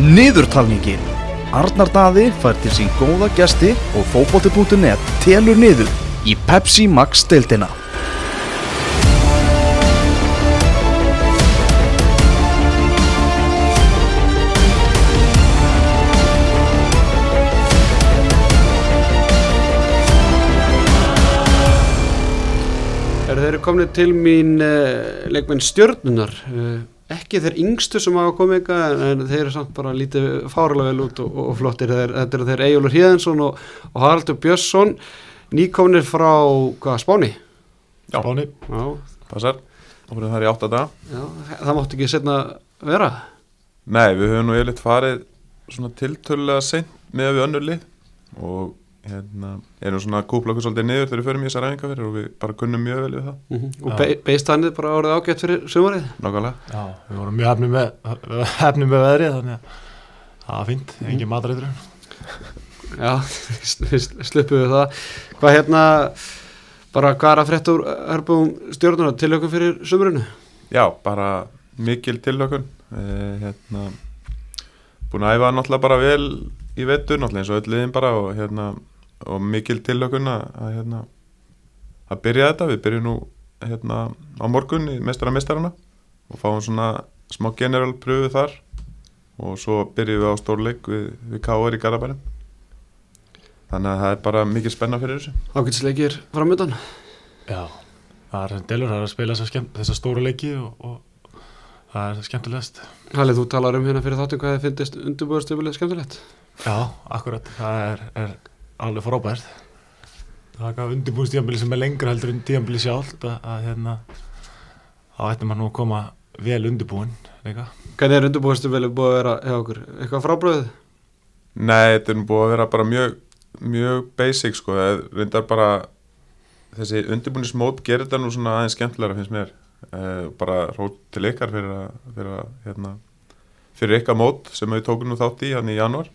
Niðurtalningin Arnar Daði fær til sín góða gesti og fótbolti.net telur niður í Pepsi Max deildina. Eru þeir komni til mín uh, leikmenn stjörnunar uh, ekki þeir yngstu sem hafa komið ykkar en þeir eru samt bara lítið fárlega vel út og, og flottir. Þeir, þetta eru þeir Egilur Híðensson og, og Haraldur Björnsson nýkomnir frá hvað, Spáni? Já. Spáni. Já, Passar, það er í átta dag já, það mátti ekki setna vera. Nei, við höfum nú yfirleitt farið svona tiltölulega seint með við önnur lið og hérna erum svona að kúpla okkur svolítið niður þegar við förum í þessar ræðingar og við bara kunnum mjög vel við það. Mm -hmm. og be, beist hannið bara árið ágætt fyrir sumarið? Nákvæmlega. Já, við vorum mjög hefnum með, hefnum með veðrið þannig að það var fínt, engin matreitur Já, við sluppuðu það. Hvað hérna bara hvað er að frétta úr herbúum stjórnuna til okkur fyrir sumrunu? Já, bara mikil tilhökun eh, hérna búin að æfa náttúrulega bara vel í vettur náttúrulega eins og öll liðin bara og hérna og mikil tilhökun að hérna að byrja þetta, við byrjum nú hérna á morgun í mestara mestarana og fáum svona smá general pröfu þar. Og svo byrjum við á stórleik við, við K.R. í Garabærum þannig að það er bara mikil spenna fyrir þessu. Ágætisleikir framöndan Já, það er delur, það er að spila þessa, skemmt, þessa stóru leiki og, og það er skemmtilegast. Hallið, þú talar um hérna fyrir þáttum hvað þið finnist undirbúðarstöfulið skemmtilegt. Já, akkurat, það er, er alveg frábært. Það er eitthvað undirbúinstíðanbili sem er lengra heldur en tíðanbili sjálft að, að hérna þá ættum maður nú að koma vel undirbúin líka. Hvernig er undirbúðarstöfulið búið að vera hjá okkur? Eitthvað frábröðið? Nei, þetta er nú búið að vera bara mjög mjög basic sko. Það er reyndar bara þessi undirbúnismót gerir þetta nú svona aðeins skemmtilega finnst mér. Eh, bara rót til ykkar fyrir að, fyrir að hérna, fyrir ykkar mót sem við tókum nú þátt í hann í januar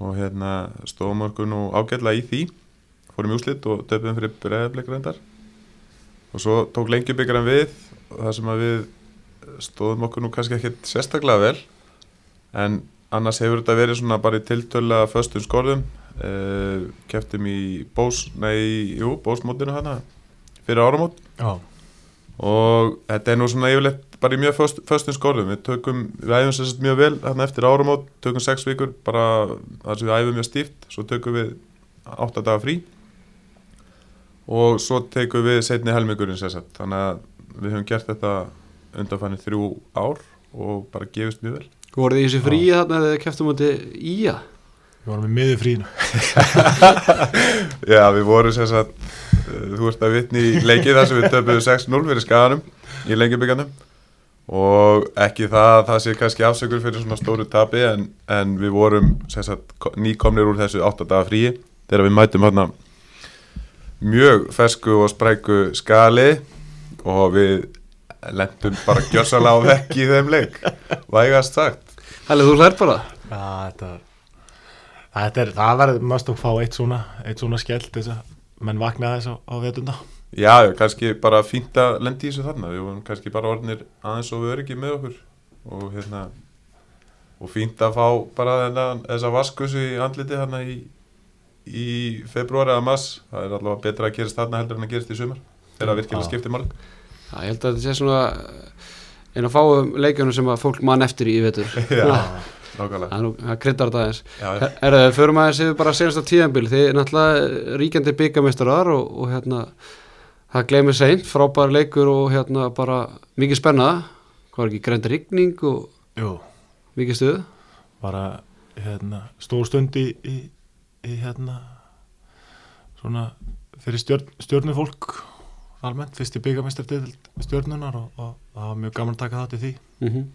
og hérna stóðum okkur nú ágætlega í því. Fórum í úslit og töfum fyrir breyðablik reyndar. Og svo tók lengjubikar við. Og það sem að við stóðum okkur nú kannski ekkert sérstaklega vel. En annars hefur þetta verið svona bara í tiltöla föstum skorðum. Uh, keftum í bós, nei, jú, bósmótinu hana fyrir áramót. Já, og þetta er nú svona yfirleitt bara í mjög föst, föstum skorðum. Við tökum, við æfum sér sett mjög vel hérna eftir áramót, tökum sex vikur bara þar sem við æfum mjög stíft. Svo tökum við átta daga frí. Og svo tekum við setni helmingurinn sér sett þannig að við höfum gert þetta undanfæni þrjú ár og bara gefist mjög vel. Voruð þið í þessi fríi þarna eða þið keftum átti ía? við vorum í miður frínu Já, við vorum uh, þú ert að vitni í leikið þar sem við töpuðum 6-0 fyrir skaganum í lengjabíkanum og ekki það að það sé kannski afsökur fyrir svona stóru tapi en, en við vorum sem sagt ko- nýkomnir úr þessu 8 daga fríi þegar við mætum hérna mjög fesku og spræku skali. Og við lendum bara gjörsalega á vekk í þeim leik vægast sagt. Hallið, þú hlær bara? Já, þetta Þetta er, það verður mest að fá eitt svona eitt svona skell til þess að menn vakna þess á, á vetunda Já, kannski bara fínt að lendi í þessu þarna. Við vorum kannski bara orðnir aðeins og öryggi með okkur og hérna og fínt að fá bara þennan, þessa vaskusu í andliti þarna í, í februari eða mass það er allavega betra að gerast þarna heldur en að gerast í sumar þegar það virkilega Já. skiptir mál Já, ég held að þetta sé svona einu að fáum leikjunum sem að fólk mann eftir í vetur. Já, Það er það kryddar þetta aðeins. Er það, förum aðeins yfir bara senasta tíðanbíl þið er náttúrulega ríkjandi byggameistarar og, og hérna það glemir seint, frábær leikur og hérna bara mikið spenna. Hvað er ekki, grænt rigning og Jú, mikið stuð? Bara hérna, stór stund í, í, í hérna svona fyrir stjörn, stjörnufólk almennt, fyrst í byggamestar til stjörnunar og, og það var mjög gaman að taka þátt í því. Mm og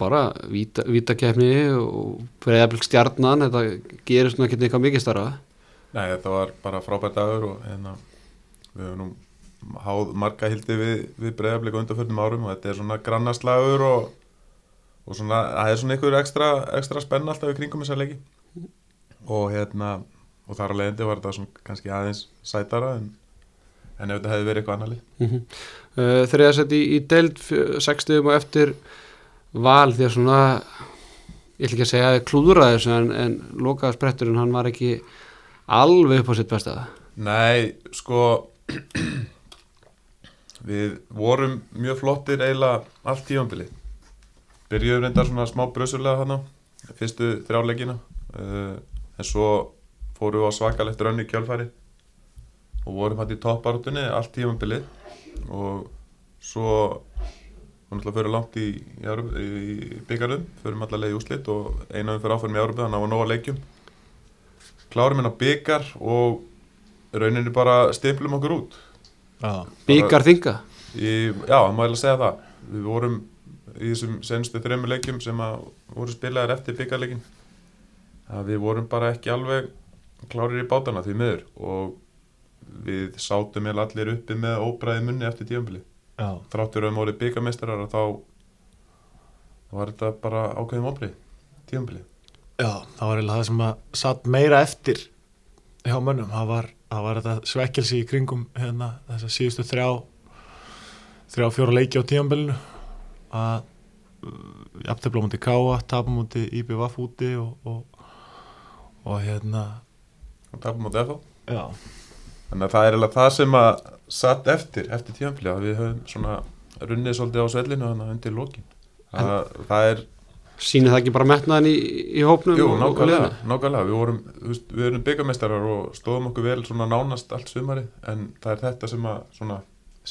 bara víta, vítakefni og breyðablík stjarnan þetta gerir svona ekki eitthvað mikið starra Nei, þetta var bara frábært dagur og hérna, við höfum nú háð marga hildi við, við breyðarblik undanförnum árum og þetta er svona grannaslagur og, og svona, það er svona einhver ekstra, ekstra spenn alltaf í kringum þessa leiki. Og hérna og þar að leiðandi var þetta svona kannski aðeins sætara en, en ef þetta hefði verið eitthvað annar lið. Mm -hmm. uh, Þriða seti í, í deild 60 og eftir val því að svona ég ætla ekki að segja að klúðra þessu en, en lokaða spretturinn hann var ekki alveg upp á sitt besta. Nei, sko við vorum mjög flottir eiginlega allt tífambili byrjuðum reyndar svona smá brösulega hana fyrstu þrjáleikina uh, en svo fórum við á svakalegt rönni kjálfæri og vorum hætti í topparutunni allt tífambili og svo ætla að fyrir langt í, í, í byggarum, fyrir allar leið í úslit og eina við fyrir áfærum í Európa þannig að það var nóga leikjum. Klárum hérna byggar og rauninni bara stimplum okkur út. Já, byggar þinga? Já, það má ég að segja það. Við vorum í þessum senstu þreymur leikjum sem að voru spilaðir eftir byggarleikin að við vorum bara ekki alveg klárir í bátana því miður. Og við sátum allir uppi með óbræði munni eftir tíðanbili já, þráttur að við voru byggarmeistarar þá var þetta bara ákveðum óbræði tíðanbili já, það var eiginlega það sem að satt meira eftir hjá mönnum, það var, það var þetta svekkelsi í kringum hérna þess að síðustu þrjá þrjá fjóra leiki á tímanbelinu að jafntefla múti Káa, tapa múti IBVF úti og, og, og hérna og tapum á þetta já, Þannig að það er eiginlega það sem að satt eftir, eftir tíðanfili að við höfum svona runnið svolítið á svellinu þannig undir lokin. Það, það er, sýnir það ekki bara metnaðin í, í hópnum jú, og- og nákvæmlega, nákvæmlega, við vorum, við erum byggameistarar og stóðum okkur vel svona nánast allt sumari en það er þetta sem að svona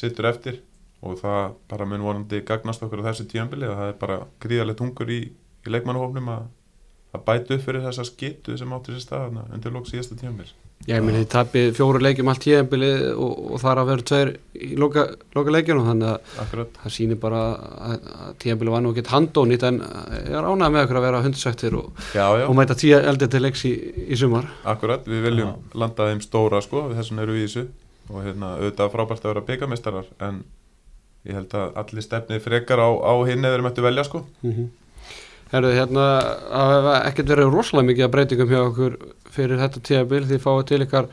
sittur eftir og það bara mun vonandi gagnast okkur á þessu tíðanfili að það er bara gríðarlegt hungur í, í leikmannahófnum að, að bæta upp fyrir þessa skitu sem átti sér staðana undir lók síðasta tíðanfili. Já, ég meni þið tapið fjóru leikjum allt tíðanbilið og, og þar að vera tveir í loka, loka leikjunum þannig að Akkurat. það sýnir bara að, tíðanbilið var nú ekki handónýtt en ég er ánægð með okkur að vera hundsættir og, Já, já. og mæta tíu eldið til leiks í, í sumar Akkurat, við viljum landa þeim stóra sko, þessum eru við í þessu og hérna, auðvitað frábært að vera byggameistarar en ég held að allir stefnið frekar á, á hinn eða þeir mættu velja sko. mm Herðu, hérna, það hefur ekkert verið rosalega mikið að breytingum hjá okkur fyrir þetta tíðabil því fáið til ykkar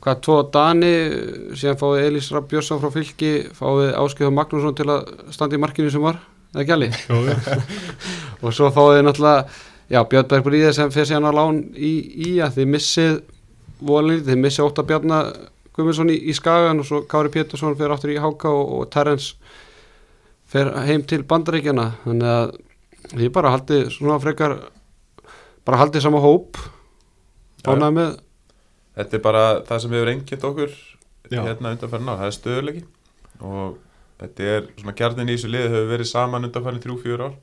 hvað tvo Dani, síðan fáið Elís Rapp Björnsson frá fylki, fáið Áskjöf Magnússon til að standa í markinu sem var eða jú. og svo fáið náttúrulega já, Björn Berg Bríðið sem fyrir síðan á lán í, í að þið missið volið, þið missið Óta Bjarna Guðmundsson í, í Skagan og svo Kári Pétursson fyrir áttur í Háka og, og Terrence fyrir heim til Bandaríkjana þannig að þið bara haldið svona frekar bara haldið sama hóp ánægð með. Þetta er bara það sem hefur engitt okkur Já. hérna undanfærin á, það er stöðuleiki og þetta er svona kjarnin í þessu liði hefur verið saman þrjú, fjör ár.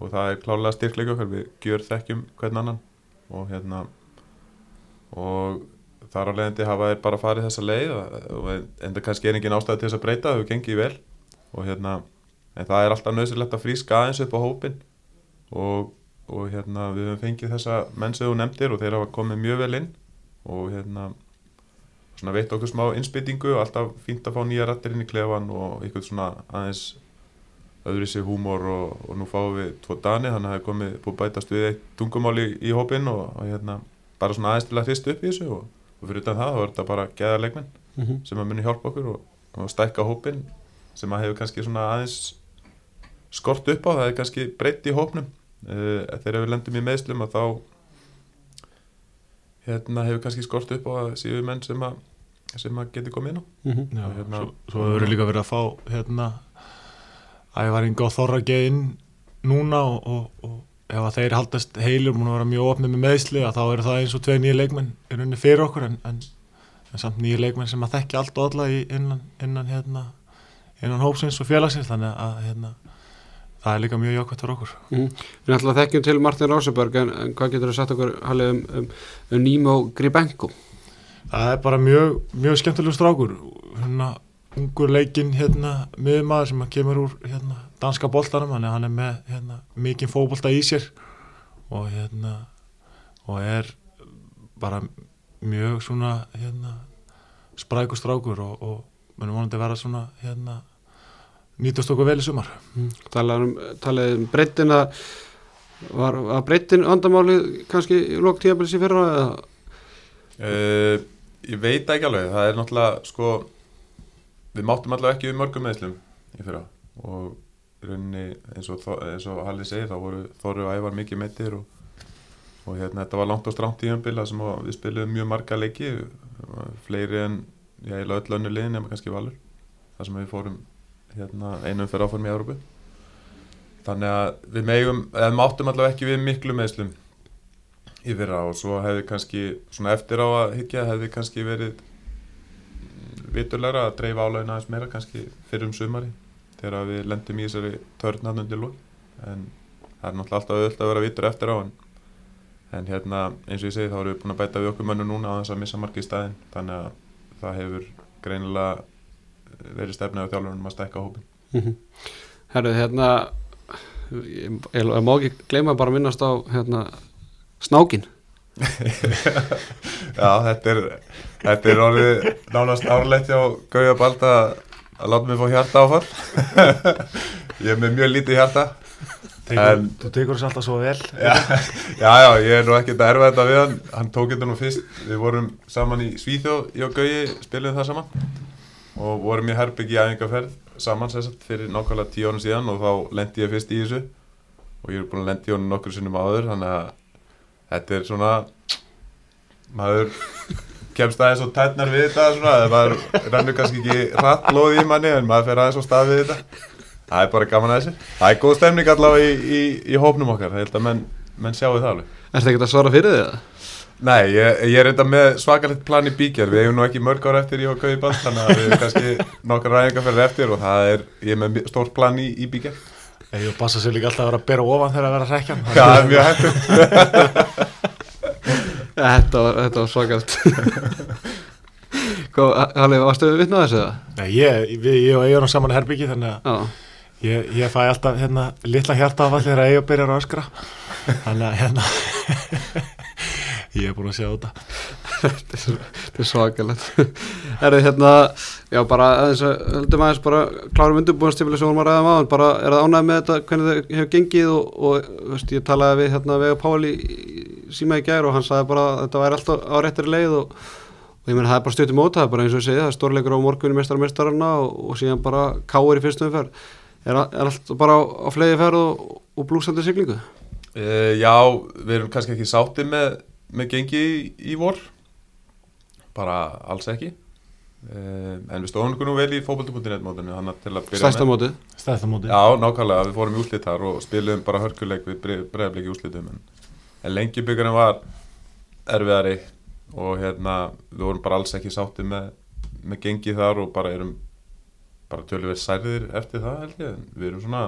Og það er klálega styrkleika okkar, við gjör þekkjum hvern annan. Og hérna og þar á leiðandi hafa þeir bara farið þessa leið og- og en það kannski er engin ástæði til þess að breyta hefur gengið vel. Og hérna en það er alltaf nöðsilegt að fríska aðeins upp á hópin og, og hérna við höfum fengið þessa menn sem þú nefndir og þeir hafa komið mjög vel inn og hérna svona veitt okkur smá innspýtingu og alltaf fínt að fá nýja rættir inn í klefan og eitthvað svona aðeins öðru sér húmor og, og nú fáum við tvo dani þannig að það er komið búið bætast við eitt tungumál í, í hópin og, og hérna bara svona aðeins til að hrista upp í þessu og, og fyrir utan það þá er þetta bara geða leikmenn mm -hmm. sem að muni hjálpa okkur og, og stækka hópin sem að hefur kannski svona aðeins skort upp á, það er kannski breytt í hópnum. Uh, þegar við lendum í meðslum að þá hérna hefur kannski skort upp á að séu menn sem að sem að geti komið inn á. Já, Og hérna- svo, svo hefur líka verið að fá hérna æfaringa og þorrage inn núna og, og, og ef að þeir haldast heilir múin að vera mjög opnið með meðsli að þá eru það eins og tvei nýja leikmenn í rauninni fyrir okkur en, en, en samt nýja leikmenn sem að þekki allt og alla í, innan, innan, hérna, innan hópsins og félagsins. Þannig að hérna, það er líka mjög jákvæmt fyrir okkur. Við náttúrulega þekkjum til Martin Róseberg en, en hvað getur þú sagt okkur Halli, um, um, um Nimo Gribenko? Það er bara mjög, mjög skemmtilegur strákur. Hérna, ungur leikinn hérna, miðmaður sem að kemur úr hérna, danska boltanum, hann er, hann er með hérna, mikinn fótbolta í sér. Og hérna og er bara mjög svona hérna, sprækur strákur og, og munum vonandi vera svona hérna, nýtast okkur vel í sumar. Talaði um, talaði um breyttina var, var breyttin andamálið kannski í lók tíðabilis í fyrra eða? Uh, ég veit ekki alveg, það er náttúrulega sko við máttum allavega ekki við mörgum meðslum í fyrra. Og í rauninni eins og, eins og Halli segir þá voru Þorri og Ævar mikið meittir og, og hérna þetta var langt og stránt tíðanbila sem að við spilum mjög marga leiki fleiri en ég öll önnu liðin nema kannski Valur. Þar sem við fórum hérna, einum fyrir áfram í Európu þannig að við megum eða máttum allavega ekki við miklu meðslum í fyrra og svo hefði kannski svona eftir á að higgja hefði kannski verið viturlega að dreifa álaugina aðeins meira kannski fyrir um sumari þegar við lendum í þessari törn undir lók en það er náttúrulega alltaf auðvitað að vera vitur eftir á en, en hérna eins og ég segi þá erum við búin að bæta við okkur mönnu núna á þess að missa marki í staðin þannig að það hefur greinilega verið stefnið á þjálfurinn að stækka hópin Mhm. Herru, hérna ég, ég, ég má ekki gleyma bara að minnast á hérna, snákin Já, þetta er, þetta er orðið nánast árlegt hjá Gauja Bald að láta mig fá hjarta áfall ég er með mjög lítið hjarta. En- Þú tekur þess alltaf svo vel. Já, já, já, ég er nú ekkert að erfa þetta við hann. Hann tók þetta nú fyrst, við vorum saman í Svíþjóð, og Gauji spilum það saman og vorum í Herbygg í æfingarferð saman sérstætt fyrir nákvæmlega tíu árun síðan og þá lendi ég fyrst í þessu og ég er búin að lendi í honum nokkur sinnum áður þannig að þetta er svona maður kemst aðeins og tætnar við þetta svona, eða maður rennur kannski ekki hratt blóð í manni en maður fer aðeins og stað við þetta það er bara gaman að þessu það er góð stemning allavega í, í, í hópnum okkar, það held að menn, menn sjáu það alveg Er þetta ekki að svara fyrir þig? eða? Nei, ég, ég er reynda með svakalegt plan í bíkjar, við hefum nú ekki mörg ár eftir ég og Gauði Ball, þannig að við erum kannski nokkar ræðingarferðir eftir og það er, ég er með stórt plan í, í bíkjar. Ég vil passa sér líka alltaf að vera að bera ofan þegar að vera að rekja Já, það er mjög hægt. Þetta var, þetta var svakalt Hvað, Halli, varstu við vitnað þessu það? Nei, ég, við, ég og Eyjur saman í herbyggi þannig að Já, ég, ég fæ alltaf hérna, litla hjarta af allir þegar Eyjur byrjar að öskra þannig að hérna ég er búin að sjá þetta. Þetta er þetta er þið hérna, já bara aðeins að höldum aðeins bara klárum undirbúinastifili sem vorum að ræða maður, bara er það ánægð með þetta hvernig það hefur gengið og, og veist, ég talaði við hérna Vega Páli síma í gær og hann sagði bara að þetta væri alltaf á réttari leið og, og ég meina það er bara stuttum móta, það er bara eins og ég segi það er stórleikur á morgunni mestar og mestarana og, og síðan bara káir í fyrstum ferð er, er allt bara á, á flegi ferð og, og blúsandi siglingu? Uh, já, við erum kannski ekki sátti með, með gengi í, í vor, bara alls ekki. Uh, en við stóðum okkur nú vel í að byrja Stærsta móti Já, nákvæmlega, við fórum í úslit þar og spilum bara hörkuleik við bregðarleik í úslitum en, en lengi byggjarinn var erfiðari og hérna við vorum bara alls ekki sátti með, með gengi þar og bara erum bara tölvið særðir eftir það held ég. En við erum svona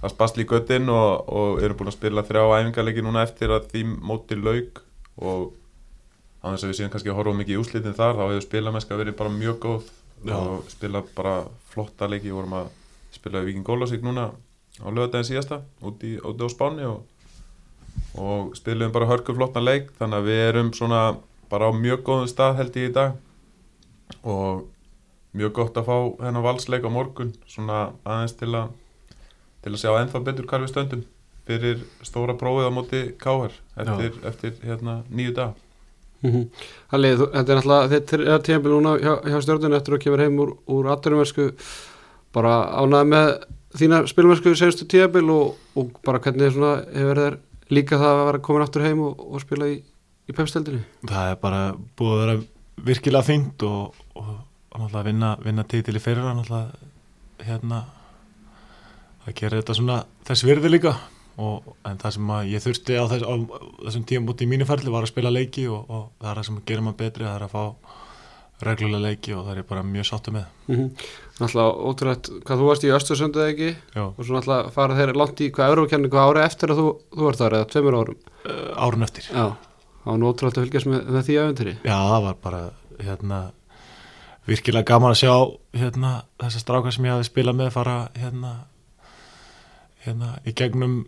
að spasla í göttin og, og erum búin að spila þrjá æfingarleiki núna eftir að því móti lauk og á þess að við séum kannski að horfa mikið í úslitin þar þá hefur spilamennska verið bara mjög góð Já. og spila bara flotta leiki, vorum að spila Viking Gólasík núna á lögadaginn síðasta úti, úti á Spáni og, og spilum bara hörku flottan leik. Þannig að við erum svona bara á mjög góðum stað held ég í dag. Og mjög gott að fá hennar valsleik á morgun svona aðeins til að til að sjá ennþá betur hvar við stöndum fyrir stóra prófið á móti KR eftir, eftir hérna nýju dag Mm Halli, þú- þetta er náttúrulega þetta er tíðanbíl núna hjá, hjá stjórnun eftir að kemur heim úr, úr atvinnumersku bara ánæði með þína spilmersku senstu tíðanbíl og, og bara hvernig svona hefur þér líka það að vera komin aftur heim og, og spila í, í pepsteldinni það er bara búið að vera virkilega fínt og, og, og náttúrulega vinna, vinna titil í fyrir náttúrulega hérna að gera þetta svona þess virði líka og, en það sem ég þurfti á, þess, á þessum tíum út í mínu ferli var að spila leiki og, og það er það sem gerir maður betri það er að fá reglulega leiki og það er bara mjög sáttu með. Mm -hmm. Náttúrulega ótrúlega hvað þú varst í Östursöndu eða ekki? Já. og svo náttúrulega fara þeir langt í hvað eurókenningu ári eftir að þú, þú ert þar eða tveimur árum? Uh, árun eftir. Já, það var nú ótrúlega að fylgjast með, með því öfundri Já, það var bara hérna, virkilega gaman að sjá hérna, þessar strákar sem ég hafi spilað með fara hérna, hérna í gegnum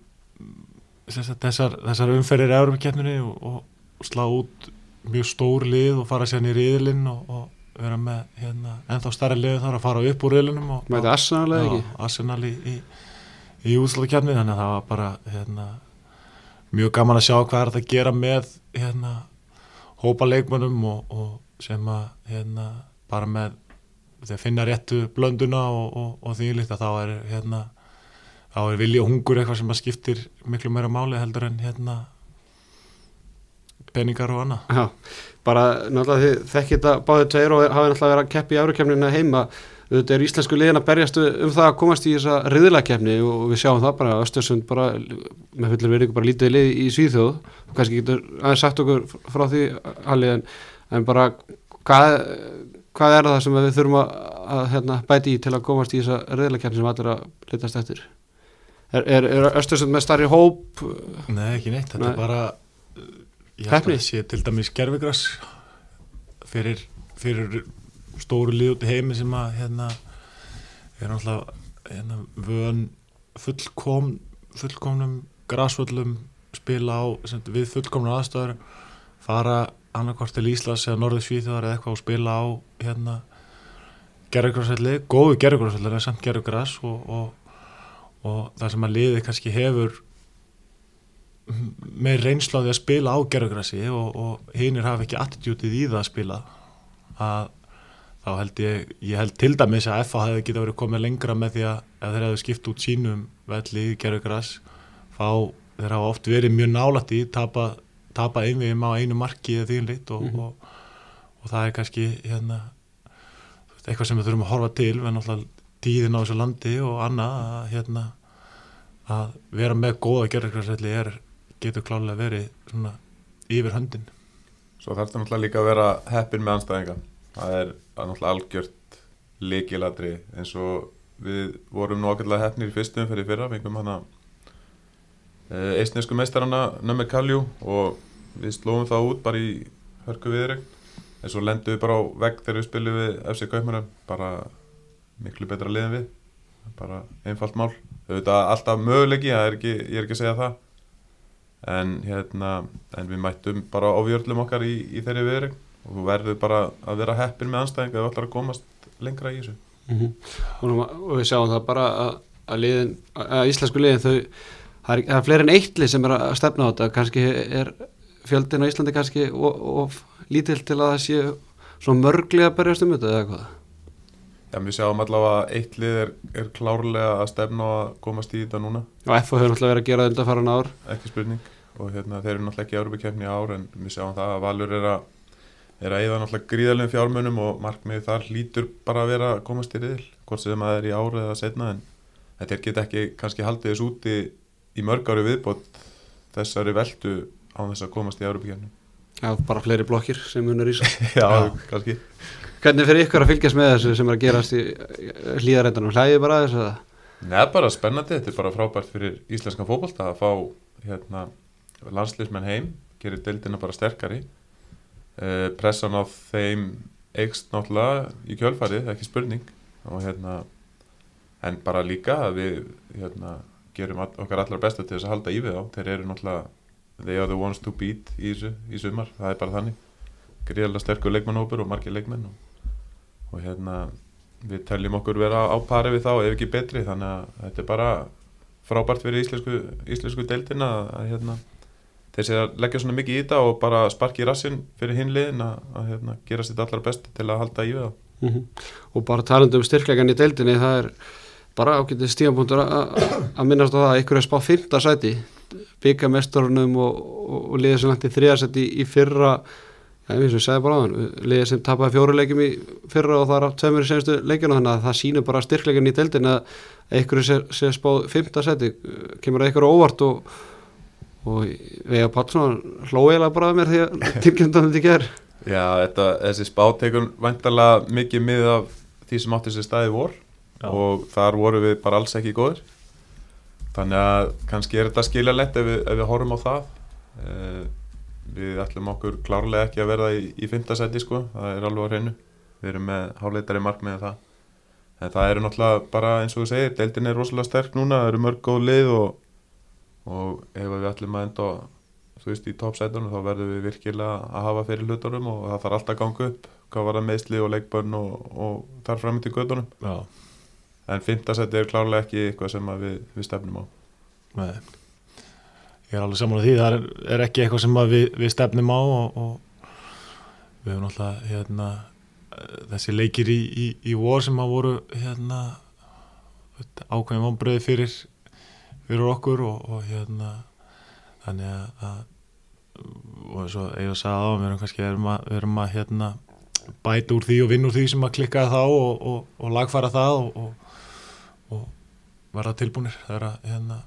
þessar, þessar umferðir í Európa-keppninni og, og, slá út mjög stór lið og fara sérna í riðilinn og, og vera með hérna, ennþá starri lið þar að fara upp úr riðlinum og, Mæti Arsenal eða ekki? Arsenal í, í, í útslagkeppni þannig að það var bara hérna, mjög gaman að sjá hvað er þetta að gera með hérna, hópa leikmönnum og, og sem að hérna, bara með þegar finna réttu blönduna og, og, og því líkt að þá er hérna, þá er vilja og hungur eitthvað sem að skiptir miklu meira máli heldur en hérna peningar og annað. Já, bara náttúrulega þið þekkið þetta báðið tveir og hafið náttúrulega verið að keppi í árukefnina heima. Auðvitað er íslensku liðin að berjast um það að komast í þessa riðlakefni og við sjáum það bara Östersund bara með fullir verið bara lítið lið í Svíþjóð. Og kannski getur aðeins sagt okkur frá því Halli en, en bara hvað, hvað er það sem við þurfum að, að hérna, bæti í til að komast í þessa riðlakefni sem allir að litast eftir Er, er, er Östersund með starri hóp? Nei, ekki neitt, þetta Nei. er bara ég held að sé til dæmis gerfigras fyrir, fyrir stóru lið út í heimi sem að hérna er náttúrulega hérna, vön fullkom fullkomnum grasvöllum spila á sem, við fullkomnum aðstöður fara annarkvort til Íslands eða Norður Svíþjóðar eða eitthvað og spila á hérna gerfugrasvelli, góðu gerfugrasvelli en samt gerfugras og, og, og það sem að liði kannski hefur með því að spila á gerfugrassi og, og hinnir hafa ekki attitútið í það að spila að þá held ég, ég held til dæmis að FA hefði getið verið komið lengra með því að þeir hefðu skipt út sínum velli í gerfugrass þá þeir hafa oft verið mjög nálætt í tapa, tapa einvegum á einu marki eða þínleitt og, Mhm. og, og það er kannski hérna, eitthvað sem við þurfum að horfa til við náttúrulega tíðin á þessu landi og annað að, hérna, að vera með góða gerfugrassvelli er getur klálega verið svona yfir höndin. Svo þarf þetta náttúrulega líka að vera heppin með anstæðinga. Það er náttúrulega algjört líkilatri eins og við vorum nú ákveðlega heppnir í fyrstum fyrir fyrra, fengum hana e, eistnesku meistarana Nömmi Kaljú og við slóum það út bara í hörku viðreg en svo lendum við bara á vegg þegar við spilum við FC Kaupmannum, bara miklu betra liðin við, bara einfalt mál. Auðvitað alltaf möguleiki, það er ekki, ég er ekki að segja það. En hérna en við mættum bara á vjörlum okkar í, í þeirri viðring og þú verður bara að vera heppin með anstæðinga ef þú ætlar að komast lengra í þessu. Og, nú- og við sjáum það bara að, að, liðin, að íslensku liðin þau það er, er fleiri en eitt lið sem er að stefna á þetta. Kannski er fjöldin á Íslandi kannski of, of lítill til að það sé svona mörglega að berjast um þetta eða hvað Já, við sjáum allavega að eitt lið er, er klárlega að stefna á að komast í þetta núna. Og FO hefur náttúrulega verið að gera þetta faran ár. Ekki spurning. Og hérna, þeir eru náttúrulega ekki í Európa-kefni í ár en við sjáum það að Valur er að er að eða náttúrulega gríðarlegum fjármunum og markmiðið þar hlýtur bara að vera að komast í riðil, hvort sem það er í ára eða setna en þetta er geta ekki kannski haldið þess úti í mörg ári viðbót þessari veldu á þess að komast í Európa-kefni Já, bara fleiri blokkir sem munur í sig Já, Já. kannski Hvernig fyrir ykkur að fylgjast með þessu sem er að gerast í hlýðarendanum? Hlæðið bara þessu? Nei, bara spennandi, þetta er bara frábært fyrir íslenskan fótbolta að fá hérna, landsliðsmenn heim, gerir deildina bara sterkari. Uh, pressan á þeim eikst náttúrulega í kjölfarið, ekki spurning. Og hérna en bara líka að við hérna, gerum all, okkar allar besta til þess að halda í við á þeir eru náttúrulega they are the ones to beat í, í sumar, það er bara þannig. Gríðarlega sterkur leikmannhópur og margir leikmenn og, og hérna við teljum okkur vera á pari við þá ef ekki betri þannig að þetta er bara frábært fyrir íslensku, íslensku deildina að, hérna, þeir sé að leggja svona mikið í þetta og bara sparki í rassin fyrir hinliðin að, að hérna, gera sitt allar best til að halda í við það Mm Og bara talandi um styrklegan í deildinni það er bara ágætið stíðanpunktur að minnast á það að ykkur er spáð fyrta sæti byggamesturunum og, og, og liðið sem hætti þriðasæti í, í fyrra Já, eins og ég sagði bara á hann, liðið sem tapaði fjóruleikjum í fyrra og það er á tveimur í senstu leikjuna þannig að það sýnir bara styrklegan í deildin að einhverju sé, sé spáð fymta seti, kemur einhverju óvart og, og Veiga Pálsson hlóiðlega bara að mér því að tilkynna þetta ger Já, þetta, þessi spátekur vantarlega mikið mið af því sem átti sér staði vor Já. og þar voru við bara alls ekki góðir. Þannig að kannski er þetta skiljalegt ef, við- ef við horfum á það. Uh, við ætlum okkur klárlega ekki að verða í, í fymta seti sko, það er alveg á hreinu. Við erum með háleitari markmiði það. En það eru náttúrulega bara eins og þú segir deildin er rosalega sterk núna, það eru mörg góð lið og, og ef við ætlum að enda þú veist í toppsætunum þá verðum við virkilega að hafa fyrir hlutunum og það þarf alltaf að ganga upp. Hvað var það meðsli og leikbönn og, og þar fram til gödunum en fymta seti er klárlega ekki eitthvað sem að við, við stefnum á. Nei. Ég er alveg saman á því, það er, er ekki eitthvað sem við, við stefnum á og, og við höfum náttúrulega hérna, eh, þessi leikir í, í, í vor sem að voru hérna, ákveðin vonbröði fyrir fyrir okkur og, og hérna þannig að, að og eins og ég sagði á við erum kannski erum að, við erum að hérna, bæta úr því og vinna úr því sem að klikka þá og, og, og lagfæra það og, og verða tilbúinir það er að hérna,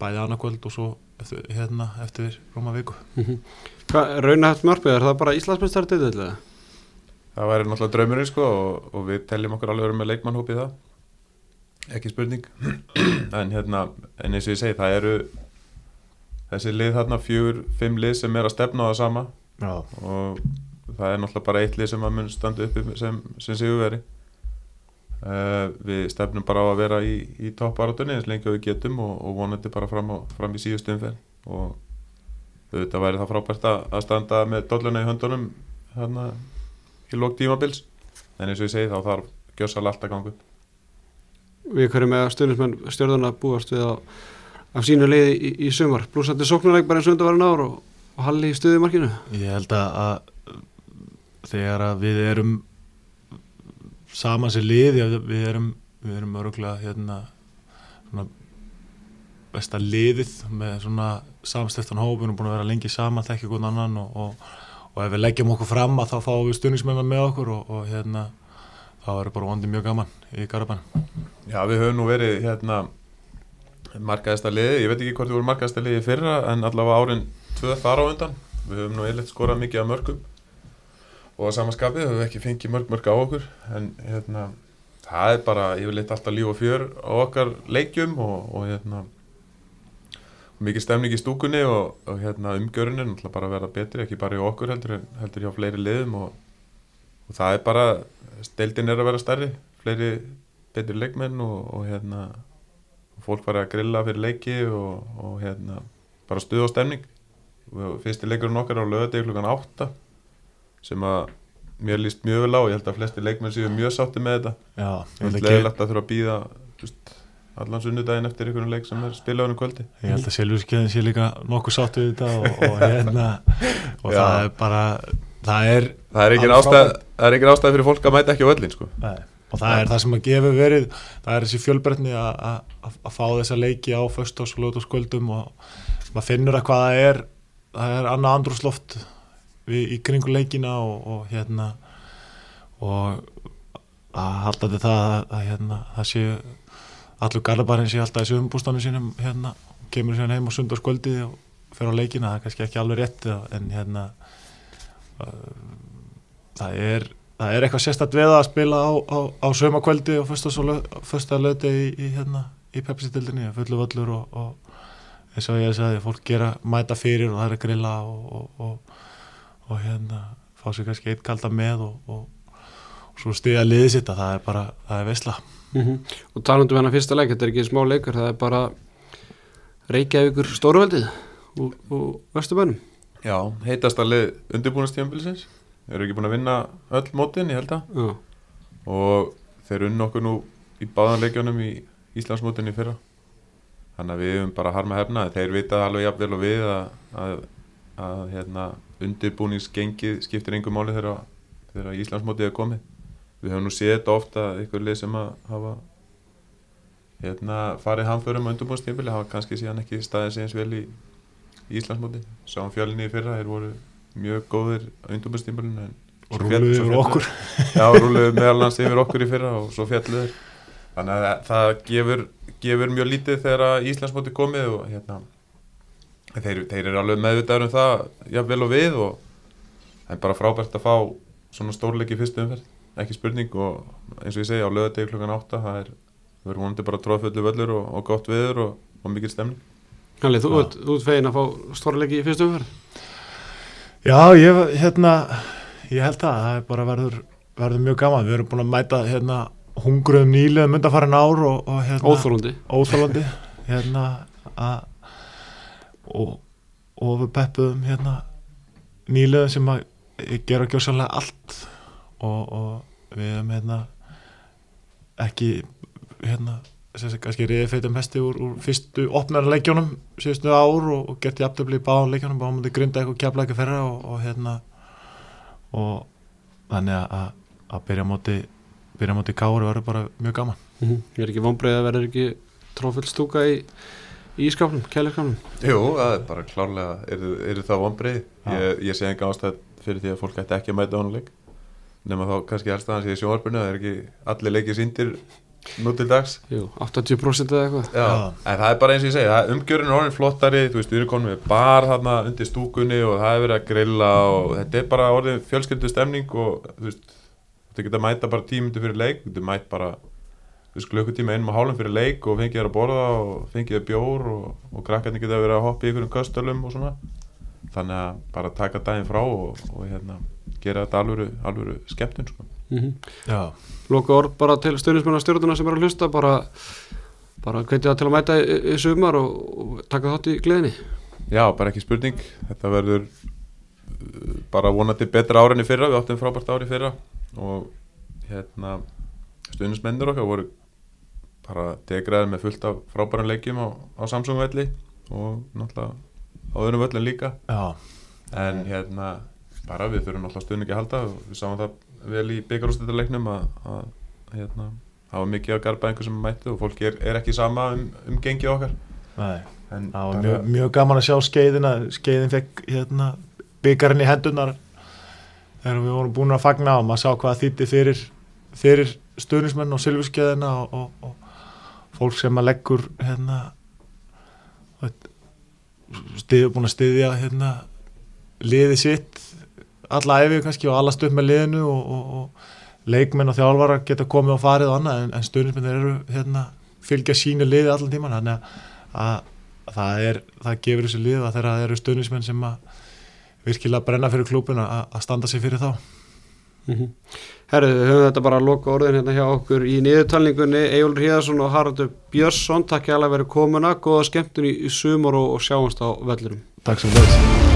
bæði annarkvöld og svo eftir, hérna, eftir róma viku. Hvað, raunahætt mörgvið, er það bara Íslandsmyndstar eða? Það væri náttúrulega draumurinn sko og, og við teljum okkur alveg verið með leikmannhópi í það. Ekki spurning. En hérna, en eins og ég segi það eru þessi lið þarna fjögur, fimm lið sem er að stefna á það sama. Já, og það er náttúrulega bara eitt lið sem að mun standa uppi sem, sem sigurveri uh, við stefnum bara á að vera í, í topparatunni eins lengi og við getum og, og vonandi bara fram, á, fram í síðustu umferð. Og auðvitað væri það frábært að, að standa með dolluna í höndunum hérna í lók tímabils. En eins og ég segi þá þarf gjössal allt að ganga upp. Við hverju með stjórnismenn stjórnuna búast við á, af sínu liði í, í sumar. Blúsandi sóknuleik bara eins og undarvarin ár og, og halli í stuðumarkinu. Ég held að, að þegar að við erum saman sér lið við erum, við erum öruglega hérna svona besta liðið með svona samstæftan hóp, við erum búin að vera lengi saman þekkja hvern annan og, og, og ef við leggjum okkur fram að þá fáum við stuðningsmennar með okkur og, og hérna þá er bara vondið mjög gaman í Garabæn Já við höfum nú verið hérna markaðista liði, ég veit ekki hvort við vorum markaðista liði fyrra en allavega árin tvö þar á undan, við höfum nú einlega skorað mikið af mörgum og samanskapið höfum við ekki fengið mörg mörg á okkur en hérna það er bara yfirleitt alltaf líf og fjör á okkar leikjum og, og hérna mikið stemning í stúkunni og, og hérna umgjörun er náttúrulega bara að vera betri ekki bara í okkur heldur, en- heldur hjá fleiri liðum og, og það er bara steildin er að vera stærri fleiri betri leikmenn og, hérna fólk var að grilla fyrir leiki og, hérna bara stuð og stemning. Fyrsti leikurinn okkar á lögadegi klukkan 8 sem að mér líst mjög vel á, ég held að flesti leikmenn séu mjög sátti með þetta Já, ég held leðilegt að þurfa að býða allan sunnudaginn eftir einhvern leik sem er spilaður um kvöldi Ég held að Silvískeiðin sé líka nokkuð sátt við þetta og, og hérna og Já. það er bara það er, það er Alveg ástæð, ástæð fyrir fólk að mæta ekki á öllin sko. og það er það sem að gefa verið það er þessi fjölbreytni að- að að- að fá þessa leiki á föstás og lögutaskvöldum og maður finnur að hvað það er það er annað andrúsloft við, í kringu leikina og, og hérna og að halda til það að, að hérna, það sé allur garðabærin sé alltaf í sögumbústanum sínum hérna, kemur síðan heim á sundarskvöldi og fer á leikina, það er kannski ekki alveg rétt en hérna uh, það er það er eitthvað sérstætt við að spila á, á, á sömakvöldi og fyrsta löti í, í, hérna, í Pepsi-dildinni fullu völlur og, og eins og ég sagði, fólk gera mæta fyrir og það er að grilla og, og, og, og hérna fá sér kannski eitt kalda með og, og, og svo stiga liðið sitt að það er bara, það er veisla. Og talandum hennar fyrsta leik, þetta er ekki smá leikur það er bara Reykjavíkur stórveldið og, og Vesturbænum já, heitast að lið undirbúinastjömbilsins eru ekki búin að vinna öll mótin, ég held að. Já, og þeir unnu okkur nú í báðan leikjónum í Íslandsmótinni í fyrra. Þannig að við höfum bara harma hefna þeir vita alveg jafnvel og við að, að, að hérna, undirbúningsgengið skiptir einhver máli þegar, þegar Íslandsmótið er komið. Við höfum nú séð þetta ofta ykkur lið sem að hafa hérna, farið hamförum á undirbúningstímpili hafa kannski síðan ekki staðið sig eins vel í, í Íslandsmóti sáum fjölinni í fyrra, þeir voru mjög góðir á undirbúningstímpilinu og rúluðu yfir okkur. Já, rúluðu meðal hans yfir okkur í fyrra og svo fjalluður þannig að það gefur, gefur mjög lítið þegar að Íslandsmóti komið og hérna þeir, þeir eru alveg meðvitaður um það jafnvel og við og það er bara frábært að fá svona stórleiki í fyrstu umferð. Ekki spurning og eins og ég segi á lögadegi klukkan 8 það er, það verður vonandi bara tróðfullu völlur og, og gott viður og, og mikil stemning. Halli, þú Já. ert þú ert fegin að fá stórleiki í fyrstu umferð? Já, ég, hérna, ég held að það er bara verður, verður mjög gaman. Við erum búin að mæta hérna, hungruðum nýliðum undanfarin ár og, og hérna, Óþólandi óþólandi hérna, að, og, og við peppuðum hérna, nýliðum sem að gera gjósanlega allt. Og, og við erum hérna, ekki hérna, kannski reyði feitum hesti úr, úr fyrstu opnara leikjónum síðustu ár og, og gett jafntöfli í báðan leikjónum báðan mútið grinda eitthvað kjapla ekki ferra og, og hérna og þannig að- að byrja móti byrja móti kári verður bara mjög gaman. Ég er ekki vonbreið að verður ekki trófull stúka í í ískapnum, kæleikapnum Jú, það er bara klárlega, eru, eru það vonbreið ég, ég sé enga ástæð fyrir því að fólk ætti ekki að mæta honum leik. Nema þá kannski helst að hann sé í sjónvarpinu það er ekki allir leikið síndir nú til dags. Jú, 80% eða eitthvað. Já, Já. en það er bara eins og ég segi, umgjörinn er orðin flottari, þú veist, við erum konum við bar þarna undir stúkunni og það er verið að grilla og þetta er bara orðin fjölskyldu stemning og þú veist, þetta geta mæta bara tímundu fyrir leik, þetta mæt bara þú veist, klukkutíma einum og hálfum fyrir leik og fengið þér að borða og fengið þér bjór og, og krakkarnir geta verið að hoppa í einhverjum köstölum og svona. Þannig að bara taka daginn frá og, og hérna, gera þetta alvöru, alvöru skemmtun sko. mm Já, Loka orð bara til stjórnismennar stjórnuna sem er að hlusta bara, bara hvetja til að mæta í, í sumar og, og taka þátt í gleðinni. Já, bara ekki spurning. Þetta verður uh, bara vonandi betra ára enn í fyrra. Við áttum frábært ári í fyrra og hérna stundismennir okkar voru bara degraðir með fullt af frábæran leikjum á, á Samsung velli og náttúrulega á öðrum völlin líka. Já, en hérna bara við þurfum náttúrulega stundin ekki að halda við sáum það vel í byggarústættarleiknum að, að hérna var mikið af garbaðingu sem mættu og fólk er, er ekki sama um, um gengi okkar. Nei. En var bara- mjög, mjög gaman að sjá skeiðina skeiðin fekk hérna byggarinn í hendunar þegar við vorum búin að fagna og maður sá hvað þýtti fyrir, fyrir stuðnismenn og silfurskeiðina og, og, og fólk sem að leggur hérna stiðu búin að stiðja hérna liði sitt alla æfi kannski og alla stuð með liðinu og, og, og leikmenn og þjálfara geta komið og farið og annað en, en stuðnismenn eru hérna fylgja sínu liði allan tíman þannig að, að það, er, það gefur þessu lið að þeirra eru stöðnismenn sem að virkilega brenna fyrir klúbuna að, að standa sig fyrir þá. Mm Herðu, við höfum þetta bara að loka orðin hérna hjá okkur í niðurtalningunni Egilur Híðarsson og Haraldur Björnsson. Takk ég alveg verið komuna, góða skemmtun í, sumar og, sjáumst á vellurum Takk sem leys